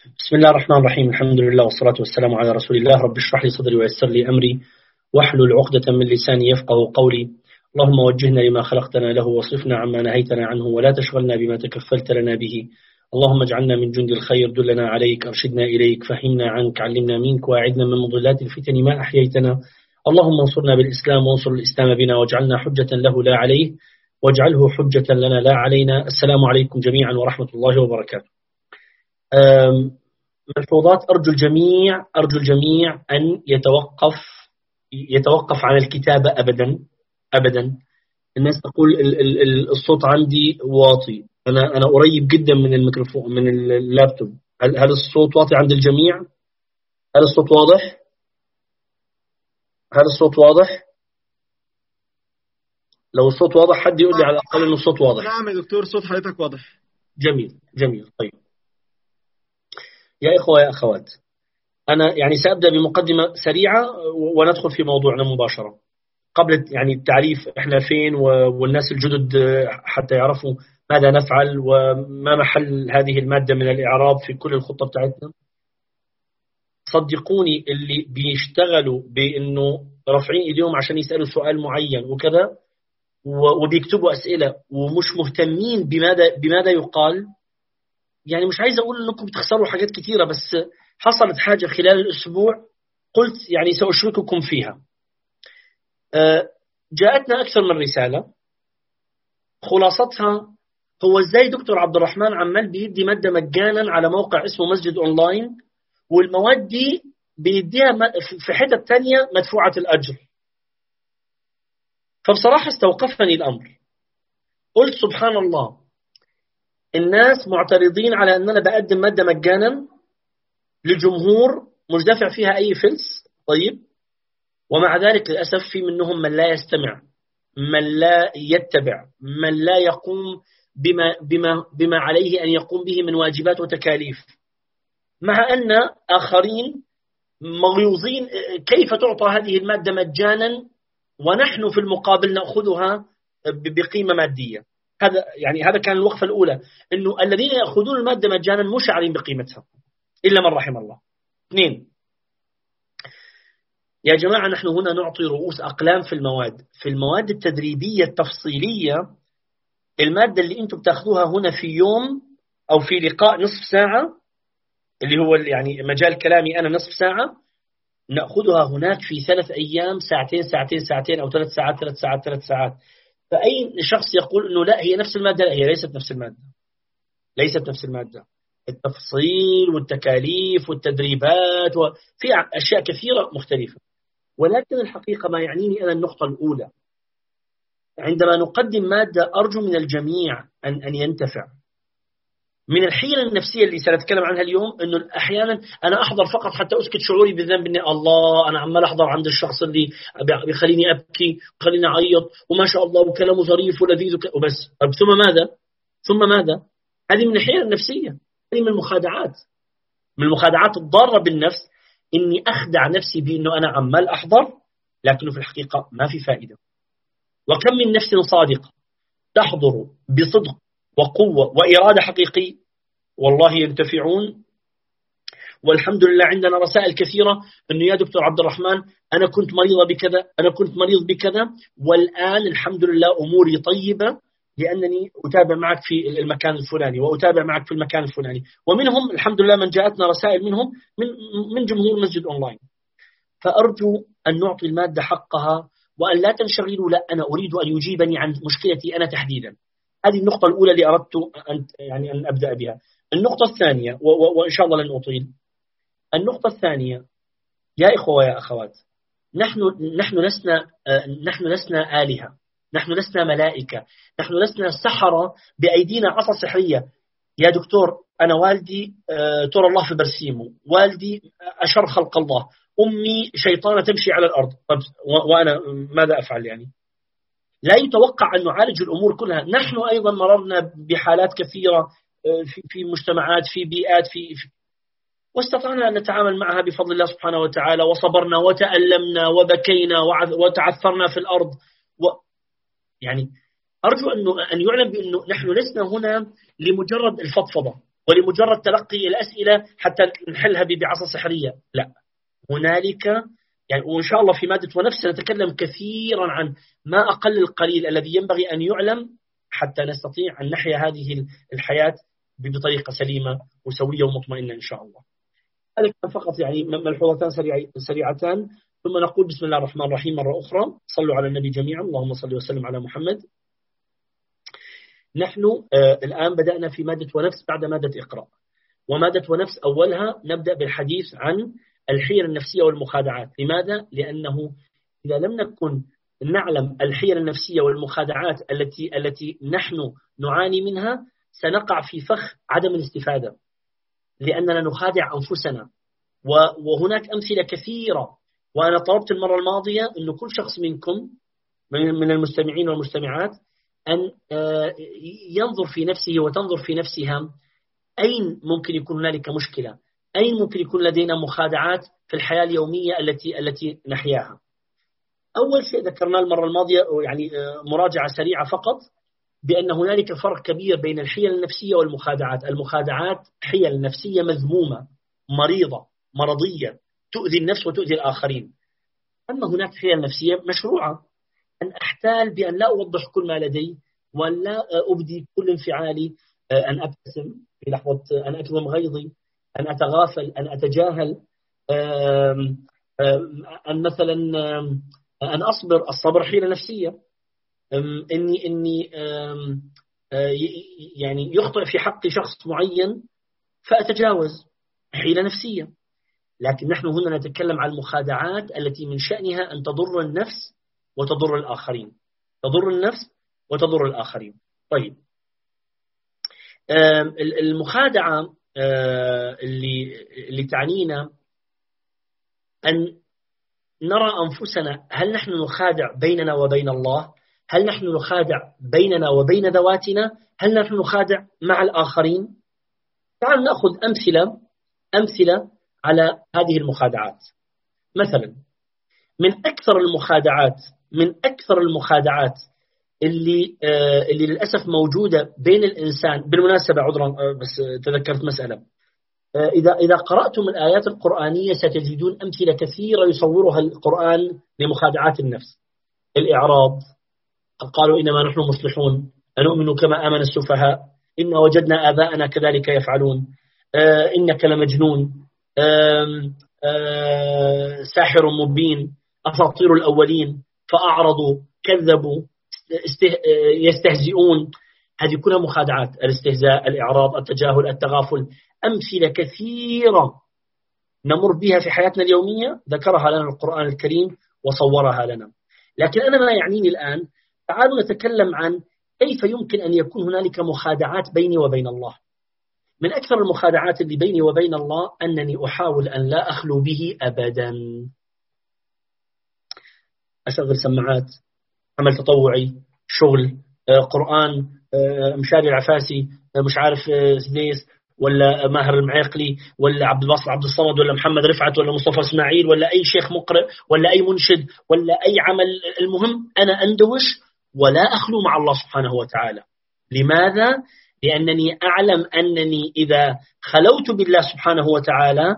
بسم الله الرحمن الرحيم. الحمد لله والصلاة والسلام على رسول الله. رب اشرح لي صدري ويسر لي أمري. واحلل عقدة من لساني يفقه قولي. اللهم وجهنا لما خلقتنا له وصفنا عما نهيتنا عنه ولا تشغلنا بما تكفلت لنا به. اللهم اجعلنا من جند الخير. دلنا عليك أرشدنا إليك فهمنا عنك علمنا منك وأعدنا من مضلات الفتن ما أحييتنا. اللهم انصرنا بالإسلام وانصر الإسلام بنا واجعلنا حجة له لا عليه واجعله حجة لنا لا علينا. السلام عليكم جميعا ورحمة الله وبركاته. ملحوظات أرجو الجميع أرجو الجميع أن يتوقف يتوقف عن الكتابة أبدا أبدا. الناس تقول الصوت عندي واطي. أنا أنا قريب جدا من الميكروفون من اللابتوب. هل هل الصوت واطي عند الجميع؟ هل الصوت واضح؟ هل الصوت واضح؟ لو الصوت واضح حد يقول لي على الأقل إنه الصوت واضح. نعم يا دكتور صوت حضرتك واضح. جميل جميل. طيب. يا إخوة يا أخوات أنا يعني سأبدأ بمقدمة سريعة وندخل في موضوعنا مباشرة. قبل يعني التعريف إحنا فين والناس الجدد حتى يعرفوا ماذا نفعل وما محل هذه المادة من الإعراب في كل الخطة بتاعتنا. صدقوني اللي بيشتغلوا بأنه رافعين إيديهم عشان يسألوا سؤال معين وكذا وبيكتبوا أسئلة ومش مهتمين بماذا بماذا يقال. يعني مش عايز أقول أنكم بتخسروا حاجات كثيرة بس حصلت حاجة خلال الأسبوع قلت يعني سأشرككم فيها. جاءتنا أكثر من رسالة. خلاصتها هو إزاي دكتور عبد الرحمن عمال بيدي مادة مجانا على موقع اسمه مسجد أونلاين والمواد دي بيديها في حتت تانية مدفوعة الأجر. فبصراحة استوقفني الأمر. قلت سبحان الله الناس معترضين على أن أنا بقدم مادة مجانا لجمهور مش دافع فيها أي فلس. طيب. ومع ذلك للأسف في منهم من لا يستمع من لا يتبع من لا يقوم بما, بما, بما عليه أن يقوم به من واجبات وتكاليف. مع أن آخرين مغيوظين كيف تعطى هذه المادة مجانا ونحن في المقابل نأخذها بقيمة مادية؟ هذا يعني هذا كان الوقفة الأولى أنه الذين يأخذون المادة مجانا مش عارفين بقيمتها إلا من رحم الله. اثنين. يا جماعة نحن هنا نعطي رؤوس أقلام في المواد. في المواد التدريبية التفصيلية المادة اللي أنتم بتاخذوها هنا في يوم أو في لقاء نصف ساعة اللي هو يعني مجال كلامي أنا نصف ساعة نأخذها هناك في ثلاث أيام ساعتين ساعتين ساعتين أو ثلاث ساعات ثلاث ساعات ثلاث ساعات. فأي شخص يقول أنه لا هي نفس المادة لا هي ليست نفس المادة. ليست نفس المادة. التفصيل والتكاليف والتدريبات وفي أشياء كثيرة مختلفة. ولكن الحقيقة ما يعنيني أنا النقطة الأولى. عندما نقدم مادة أرجو من الجميع أن أن ينتفع. من الحيلة النفسية اللي سنتكلم عنها اليوم أنه أحيانا أنا أحضر فقط حتى أسكت شعوري بالذنب أني الله أنا عمال أحضر عند الشخص اللي بيخليني أبكي وخليني أعيط وما شاء الله وكلامه ظريف ولذيذ وبس ثم ماذا؟ ثم ماذا؟ هذه من الحيلة النفسية هذه من المخادعات من المخادعات الضارة بالنفس إني أخدع نفسي بأنه أنا عمال أحضر لكنه في الحقيقة ما في فائدة وكم من نفس صادقة تحضر بصدق وقوة وإرادة حقيقية والله ينتفعون. والحمد لله عندنا رسائل كثيرة. أنه يا دكتور عبد الرحمن أنا كنت مريضة بكذا أنا كنت مريض بكذا والآن الحمد لله أموري طيبة لأنني أتابع معك في المكان الفلاني وأتابع معك في المكان الفلاني. ومنهم الحمد لله من جاءتنا رسائل منهم من, من جمهور مسجد أونلاين. فأرجو أن نعطي المادة حقها وأن لا تنشغلوا لا أنا أريد أن يجيبني عن مشكلتي أنا تحديدا. هذه النقطة الأولى اللي أردت أن يعني أن أبدأ بها. النقطة الثانية وإن شاء الله لن أطيل. النقطة الثانية يا إخوة ويا أخوات نحن نحن لسنا نحن لسنا آلهة نحن لسنا ملائكة نحن لسنا سحرة بأيدينا عصا سحرية. يا دكتور أنا والدي ترى الله في برسيمه. والدي أشر خلق الله. أمي شيطانة تمشي على الأرض. طب وأنا ماذا أفعل يعني؟ لا يتوقع أن نعالج الأمور كلها. نحن أيضا مررنا بحالات كثيرة في, في مجتمعات في بيئات في, في واستطعنا أن نتعامل معها بفضل الله سبحانه وتعالى وصبرنا وتألمنا وبكينا وتعثرنا في الأرض. و يعني أرجو أنه أن يعلم بأنه نحن لسنا هنا لمجرد الفضفضة ولمجرد تلقي الأسئلة حتى نحلها بعصا سحرية. لا. هنالك يعني وإن شاء الله في مادة ونفس نتكلم كثيرا عن ما أقل القليل الذي ينبغي أن يعلم حتى نستطيع أن نحيا هذه الحياة بطريقة سليمة وسوية ومطمئنة إن شاء الله. هذا كان فقط يعني ملحوظتان سريعتان. ثم نقول بسم الله الرحمن الرحيم مرة أخرى. صلوا على النبي جميعا. اللهم صل وسلم على محمد. نحن آه الآن بدأنا في مادة ونفس بعد مادة إقراء ومادة ونفس أولها نبدأ بالحديث عن الحيل النفسية والمخادعات. لماذا؟ لأنه إذا لم نكن نعلم الحيل النفسية والمخادعات التي التي نحن نعاني منها سنقع في فخ عدم الاستفادة لأننا نخادع أنفسنا. وهناك أمثلة كثيرة. وأنا طلبت المرة الماضية أن كل شخص منكم من المستمعين والمستمعات أن آه، ينظر في نفسه وتنظر في نفسها. أين ممكن يكون هنالك مشكلة؟ أين ممكن يكون لدينا مخادعات في الحياة اليومية التي التي نحياها؟ أول شيء ذكرناه المرة الماضية يعني آه، مراجعة سريعة فقط. بأن هنالك فرق كبير بين الحيل النفسية والمخادعات. المخادعات حيل نفسية مذمومة مريضة مرضية تؤذي النفس وتؤذي الآخرين. أما هناك حيل نفسية مشروعة. أن أحتال بأن لا أوضح كل ما لدي ولا أبدي كل انفعالي. أن أبتسم في لحظة أن أكظم غيظي أن أتغافل أن أتجاهل. أن مثلا أن أصبر. الصبر حيلة نفسية. إني إني آه، يعني يخطئ في حق شخص معين فأتجاوز حيلة نفسية. لكن نحن هنا نتكلم عن المخادعات التي من شأنها أن تضر النفس وتضر الآخرين. تضر النفس وتضر الآخرين. طيب. المخادعة آه، اللي اللي تعنينا أن نرى أنفسنا هل نحن نخادع بيننا وبين الله؟ هل نحن نخادع بيننا وبين ذواتنا؟ هل نحن نخادع مع الآخرين؟ تعال نأخذ أمثلة أمثلة على هذه المخادعات. مثلا من أكثر المخادعات من أكثر المخادعات اللي آه اللي للأسف موجودة بين الإنسان بالمناسبة عذرا آه بس تذكرت مسألة. آه إذا إذا قرأتم الآيات القرآنية ستجدون أمثلة كثيرة يصورها القرآن لمخادعات النفس. الإعراض قالوا إنما نحن مصلحون؟ أنؤمن كما آمن السفهاء؟ إن وجدنا آباءنا كذلك يفعلون. آه إنك لمجنون. آه آه ساحر مبين. أساطير الأولين. فأعرضوا كذبوا يستهزئون. هذه كلها مخادعات. الاستهزاء الإعراض التجاهل التغافل. أمثلة كثيرة نمر بها في حياتنا اليومية ذكرها لنا القرآن الكريم وصورها لنا. لكن أنا ما يعنيني الآن تعالوا نتكلم عن كيف يمكن أن يكون هنالك مخادعات بيني وبين الله. من أكثر المخادعات اللي بيني وبين الله أنني أحاول أن لا أخلو به أبدا. أشغل سماعات عمل تطوعي شغل آه، قرآن آه، مشاري العفاسي آه، مش عارف سديس ولا ماهر المعيقلي ولا عبد الباسط عبد الصمد ولا محمد رفعت ولا مصطفى إسماعيل ولا أي شيخ مقرئ ولا أي منشد ولا أي عمل المهم أنا أندوش ولا أخلو مع الله سبحانه وتعالى. لماذا؟ لأنني أعلم أنني إذا خلوت بالله سبحانه وتعالى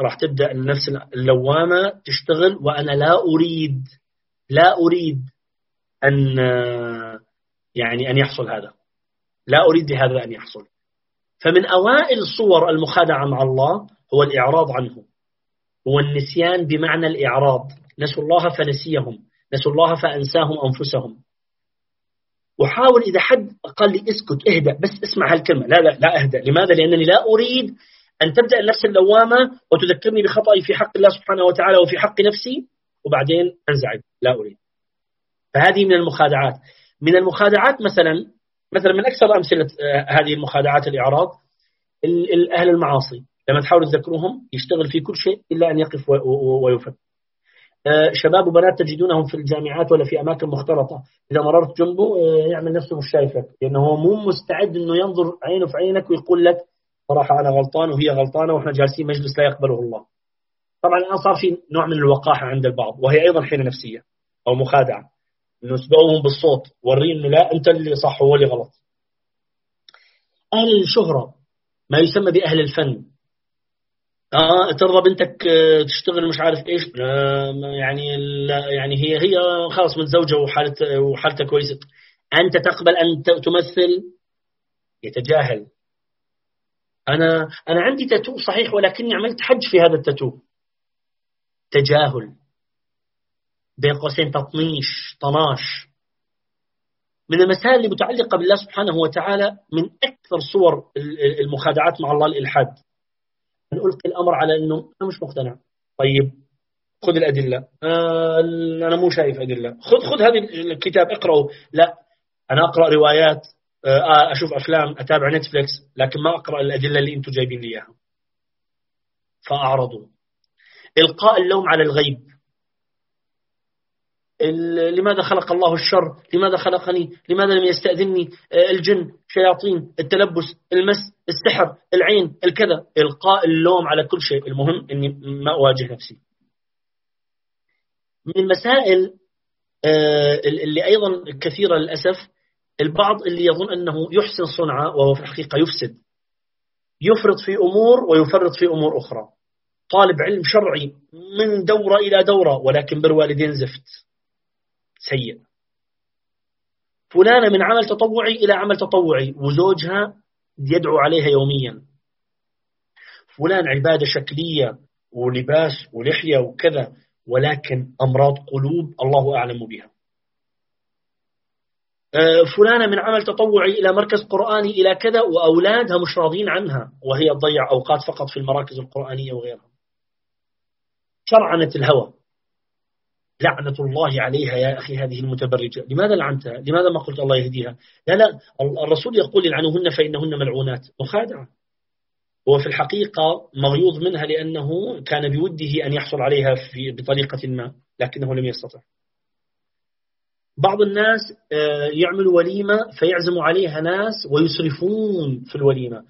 راح تبدأ النفس اللوامة تشتغل وأنا لا أريد لا أريد أن يعني أن يحصل هذا. لا أريد لهذا أن يحصل. فمن أوائل صور المخادعة مع الله هو الإعراض عنه. هو النسيان بمعنى الإعراض. نسوا الله فنسيهم. نسوا الله فأنساهم أنفسهم. وحاول إذا حد قال لي اسكت اهدأ بس اسمع هالكلمة. لا لا لا أهدأ. لماذا؟ لأنني لا أريد أن تبدأ النفس اللوامة وتذكرني بخطأي في حق الله سبحانه وتعالى وفي حق نفسي وبعدين أنزعج. لا أريد. فهذه من المخادعات. من المخادعات مثلا مثلا من أكثر أمثلة آه، هذه المخادعات الإعراض أهل المعاصي لما تحاولوا تذكروهم يشتغل في كل شيء إلا أن يقف ويفكر. شباب وبنات تجدونهم في الجامعات ولا في أماكن مختلطة. إذا مررت جنبه آه، يعمل نفسه مش شايفك لأنه هو مو مستعد إنه ينظر عينه في عينك ويقول لك صراحة أنا غلطان وهي غلطانة وإحنا جالسين مجلس لا يقبله الله. طبعا الآن صار في نوع من الوقاحة عند البعض وهي أيضا حيلة نفسية أو مخادعة. إنه سبقوهم بالصوت وريه إنه لا أنت اللي صح هو اللي غلط. أهل الشهرة ما يسمى بأهل الفن آه ترضى بنتك آه، تشتغل مش عارف إيش. آه يعني لا يعني هي هي خلاص متزوجة وحالتها وحالتها كويسة. أنت تقبل أن تمثل؟ يتجاهل. أنا أنا عندي تاتو صحيح ولكني عملت حج في هذا التاتو. تجاهل. بين قوسين تطنيش طناش. من المسائل اللي متعلقة بالله سبحانه وتعالى من أكثر صور المخادعات مع الله الإلحاد. أن ألقي الأمر على أنه أنا مش مقتنع. طيب خذ الأدلة. آه أنا مو شايف أدلة. خذ خذ هذه الكتاب اقرأه. لا أنا أقرأ روايات آه أشوف أفلام أتابع نتفليكس لكن ما أقرأ الأدلة اللي أنتم جايبين لي إياها. فأعرضوا إلقاء اللوم على الغيب. لماذا خلق الله الشر؟ لماذا خلقني؟ لماذا لم يستأذنني؟ آه، الجن شياطين التلبس المس السحر العين الكذا. إلقاء اللوم على كل شيء. المهم أني ما أواجه نفسي. من المسائل آه، اللي أيضا كثيرة للأسف البعض اللي يظن أنه يحسن صنعة وهو في الحقيقة يفسد. يفرط في أمور ويفرط في أمور أخرى. طالب علم شرعي من دورة إلى دورة ولكن بالوالدين زفت. سيء. فلانة من عمل تطوعي إلى عمل تطوعي وزوجها يدعو عليها يوميا. فلان عبادة شكلية ولباس ولحية وكذا ولكن أمراض قلوب الله أعلم بها. آه، فلانة من عمل تطوعي إلى مركز قرآني إلى كذا وأولادها مش راضين عنها وهي تضيع أوقات فقط في المراكز القرآنية وغيرها. شرعنة الهوى. لعنة الله عليها يا أخي هذه المتبرجة. لماذا لعنتها لماذا ما قلت الله يهديها؟ لا لا الرسول يقول يلعنوهن فإنهن ملعونات. مخادعة. هو في الحقيقة مغيوظ منها لأنه كان بوده أن يحصل عليها في بطريقة ما لكنه لم يستطع. بعض الناس آه، يعمل وليمة فيعزم عليها ناس ويسرفون في الوليمة.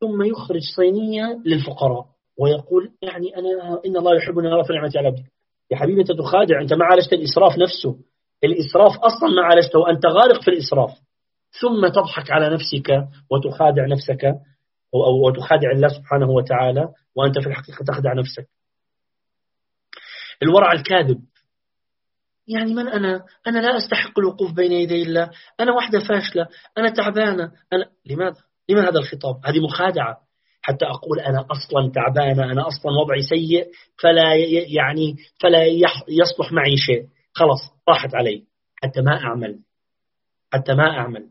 ثم يخرج صينية للفقراء ويقول يعني أنا إن الله يحبني يرى في نعمة على عبدي يا حبيبي أنت تخادع أنت ما عالجت الإسراف نفسه. الإسراف أصلا ما عالجته وأنت غارق في الإسراف. ثم تضحك على نفسك وتخادع نفسك أو وتخادع الله سبحانه وتعالى وأنت في الحقيقة تخدع نفسك. الورع الكاذب. يعني من أنا؟ أنا لا أستحق الوقوف بين يدي الله. أنا واحدة فاشلة. أنا تعبانة. أنا لماذا؟ لماذا هذا الخطاب؟ هذه مخادعة. حتى أقول أنا أصلا تعبانة أنا أصلا وضعي سيء فلا يعني فلا يصلح معي شيء. خلاص راحت علي. حتى ما أعمل. حتى ما أعمل.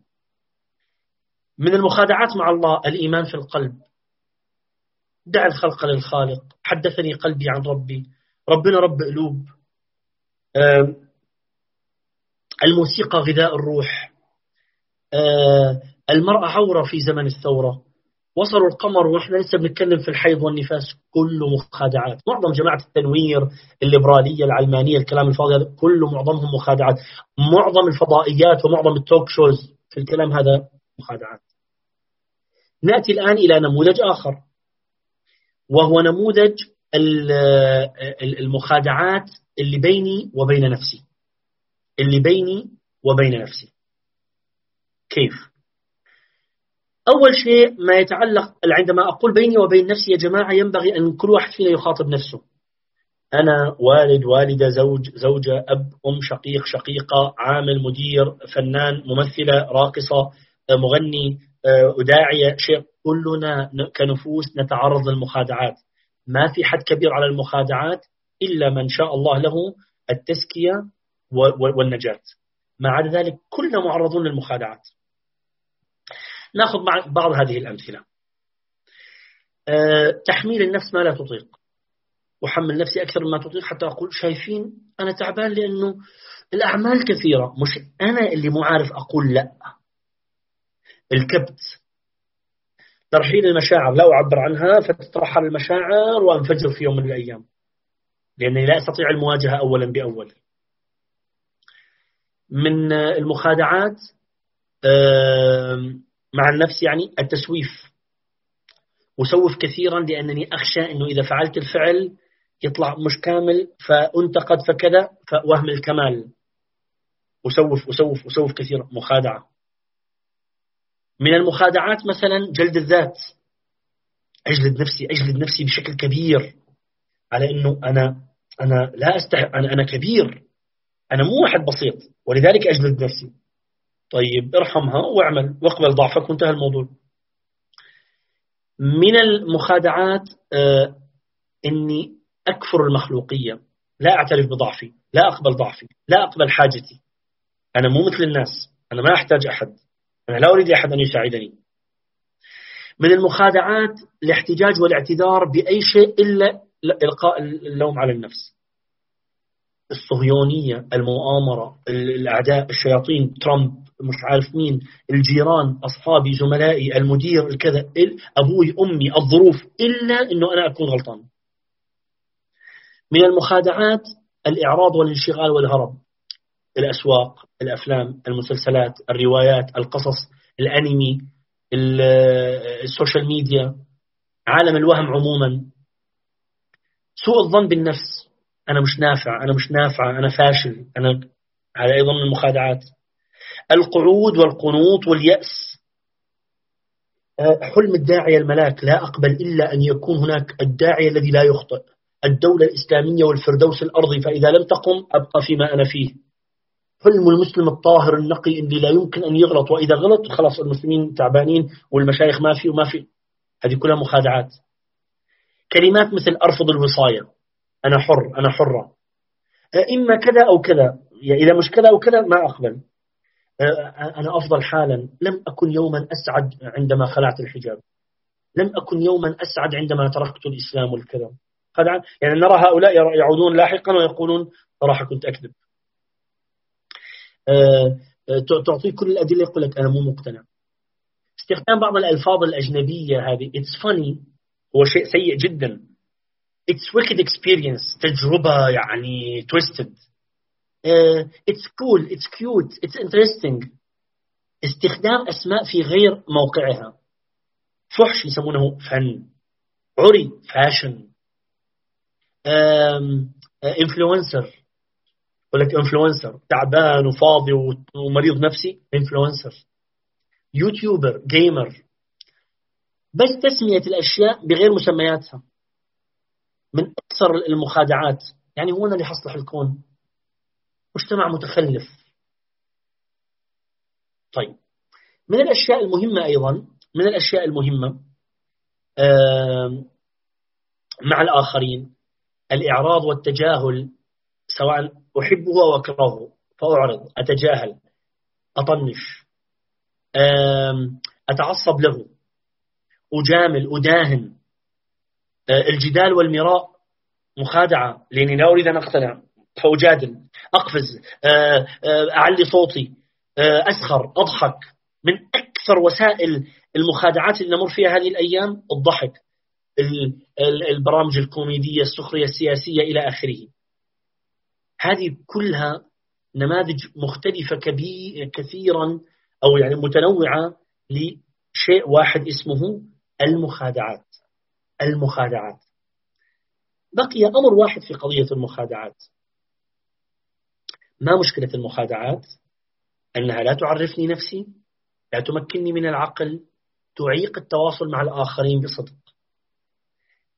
من المخادعات مع الله الإيمان في القلب. دع الخلق للخالق. حدثني قلبي عن ربي. ربنا رب قلوب. الموسيقى غذاء الروح. المرأة عورة في زمن الثورة. وصلوا القمر وإحنا لسه بنتكلم في الحيض والنفاس كله مخادعات. معظم جماعة التنوير الليبرالية العلمانية الكلام الفاضي هذا كله معظمهم مخادعات. معظم الفضائيات ومعظم التوك شوز في الكلام هذا مخادعات. نأتي الآن إلى نموذج آخر وهو نموذج المخادعات اللي بيني وبين نفسي. اللي بيني وبين نفسي. كيف؟ أول شيء ما يتعلق عندما أقول بيني وبين نفسي يا جماعة ينبغي أن كل واحد فينا يخاطب نفسه. أنا والد والدة زوج زوجة أب أم شقيق شقيقة عامل مدير فنان ممثلة راقصة مغني وداعية شيء كلنا كنفوس نتعرض للمخادعات. ما في حد كبير على المخادعات إلا من شاء الله له التزكية والنجاة. ما عدا ذلك كلنا معرضون للمخادعات. ناخذ بعض هذه الأمثلة. أه تحميل النفس ما لا تطيق. وحمل نفسي أكثر مما تطيق حتى أقول شايفين أنا تعبان لأنه الأعمال كثيرة. مش أنا اللي مو عارف أقول لأ. الكبت. ترحيل المشاعر. لا أعبر عنها فتترحل المشاعر وأنفجر في يوم من الأيام. لأنني لا أستطيع المواجهة أولا بأول. من المخادعات مع النفس يعني التسويف. وسوف كثيرا لأنني أخشى أنه إذا فعلت الفعل يطلع مش كامل فأنتقد فكذا فوهم الكمال. وسوف وسوف وسوف كثيرا. مخادعة. من المخادعات مثلا جلد الذات. أجلد نفسي أجلد نفسي بشكل كبير على أنه أنا أنا لا أستح أنا أنا كبير. أنا مو واحد بسيط. ولذلك أجلد نفسي. طيب ارحمها واعمل واقبل ضعفك وانتهى الموضوع. من المخادعات آه إني أكفر المخلوقية. لا أعترف بضعفي لا أقبل ضعفي لا أقبل حاجتي. أنا مو مثل الناس أنا ما أحتاج أحد أنا لا أريد أحد أن يساعدني. من المخادعات الاحتجاج والاعتذار بأي شيء إلا إلقاء اللوم على النفس. الصهيونية المؤامرة الأعداء الشياطين ترامب مش عارف مين الجيران أصحابي زملائي المدير الكذا أبوي أمي الظروف إلا أنه أنا أكون غلطان. من المخادعات الإعراض والانشغال والهرب. الأسواق الأفلام المسلسلات الروايات القصص الأنمي السوشيال ميديا عالم الوهم عموما. سوء الظن بالنفس. أنا مش نافع أنا مش نافع أنا فاشل أنا هذا أيضا من المخادعات. القعود والقنوط واليأس. آه، حلم الداعية الملاك لا أقبل إلا أن يكون هناك الداعية الذي لا يخطئ. الدولة الإسلامية والفردوس الأرضي فإذا لم تقم أبقى فيما أنا فيه. حلم المسلم الطاهر النقي اللي لا يمكن أن يغلط وإذا غلط خلاص المسلمين تعبانين والمشايخ ما في وما في. هذه كلها مخادعات. كلمات مثل أرفض الوصاية أنا حر أنا حرة. آه، إما كذا أو كذا. إذا مش كذا أو كذا ما أقبل. أنا أفضل حالا لم أكن يوما أسعد عندما خلعت الحجاب. لم أكن يوما أسعد عندما تركت الإسلام والكذا يعني نرى هؤلاء يعودون لاحقا ويقولون صراحة كنت أكذب. آه، آه، تعطيه كل الأدلة يقول لك أنا مو مقتنع. استخدام بعض الألفاظ الأجنبية هذه it's funny هو شيء سيء جدا. It's wicked experience تجربة يعني twisted. Uh, it's cool it's cute it's interesting. استخدام أسماء في غير موقعها. فحش يسمونه فن. عري fashion influencer يقول لك influencer تعبان وفاضي ومريض نفسي influencer YouTuber gamer بس تسمية الأشياء بغير مسمياتها. من أكثر المخادعات. يعني هو أنا اللي حصلح الكون. مجتمع متخلف. طيب. من الأشياء المهمة أيضا من الأشياء المهمة مع الآخرين الإعراض والتجاهل سواء أحبه أو أكرهه. فأعرض أتجاهل. أطنش. أتعصب له. أجامل. أداهن. آه، الجدال والمراء. مخادعة. لأني لا أريد أن أقتنع. فأجادل أقفز آه، آه، أعلي صوتي آه، أسخر أضحك. من أكثر وسائل المخادعات اللي نمر فيها هذه الأيام الضحك البرامج الكوميدية السخرية السياسية إلى آخره. هذه كلها نماذج مختلفة كثيرا أو يعني متنوعة لشيء واحد اسمه المخادعات. المخادعات. بقي أمر واحد في قضية المخادعات. ما مشكلة المخادعات؟ أنها لا تعرفني نفسي لا تمكنني من العقل تعيق التواصل مع الآخرين بصدق.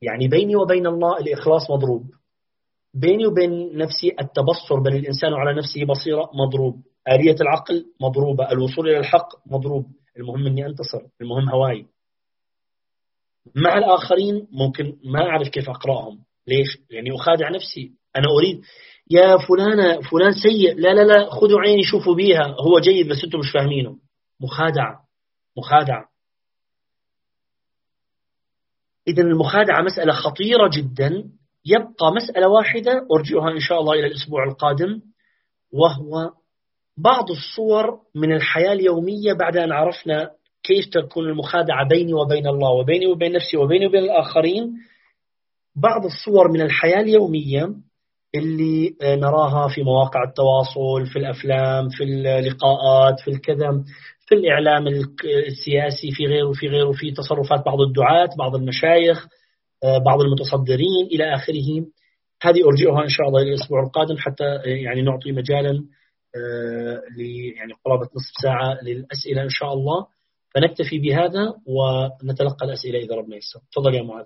يعني بيني وبين الله الإخلاص مضروب. بيني وبين نفسي التبصر بل الإنسان على نفسه بصيرة مضروب. آلية العقل مضروبة الوصول إلى الحق مضروب. المهم أني أنتصر المهم هواي. مع الآخرين ممكن ما أعرف كيف أقرأهم. ليش؟ لأني أخادع نفسي. أنا أريد. يا فلانة فلان سيء. لا لا لا خذوا عيني شوفوا بيها. هو جيد بس أنتم مش فاهمينه. مخادعة. مخادعة. إذا المخادعة مسألة خطيرة جدا. يبقى مسألة واحدة أرجئها إن شاء الله إلى الأسبوع القادم وهو بعض الصور من الحياة اليومية بعد أن عرفنا كيف تكون المخادعة بيني وبين الله وبيني وبين نفسي وبيني وبين الآخرين. بعض الصور من الحياة اليومية اللي آه، نراها في مواقع التواصل في الأفلام في اللقاءات في الكذا في الإعلام السياسي في غيره في غيره في تصرفات بعض الدعاة بعض المشايخ آه، بعض المتصدرين إلى آخره. هذه أرجئها إن شاء الله الأسبوع القادم حتى آه، يعني نعطي مجالا ل يعني قرابة نصف ساعة للأسئلة إن شاء الله. فنكتفي بهذا ونتلقى الأسئلة إذا ربنا يسر. تفضل يا معاذ.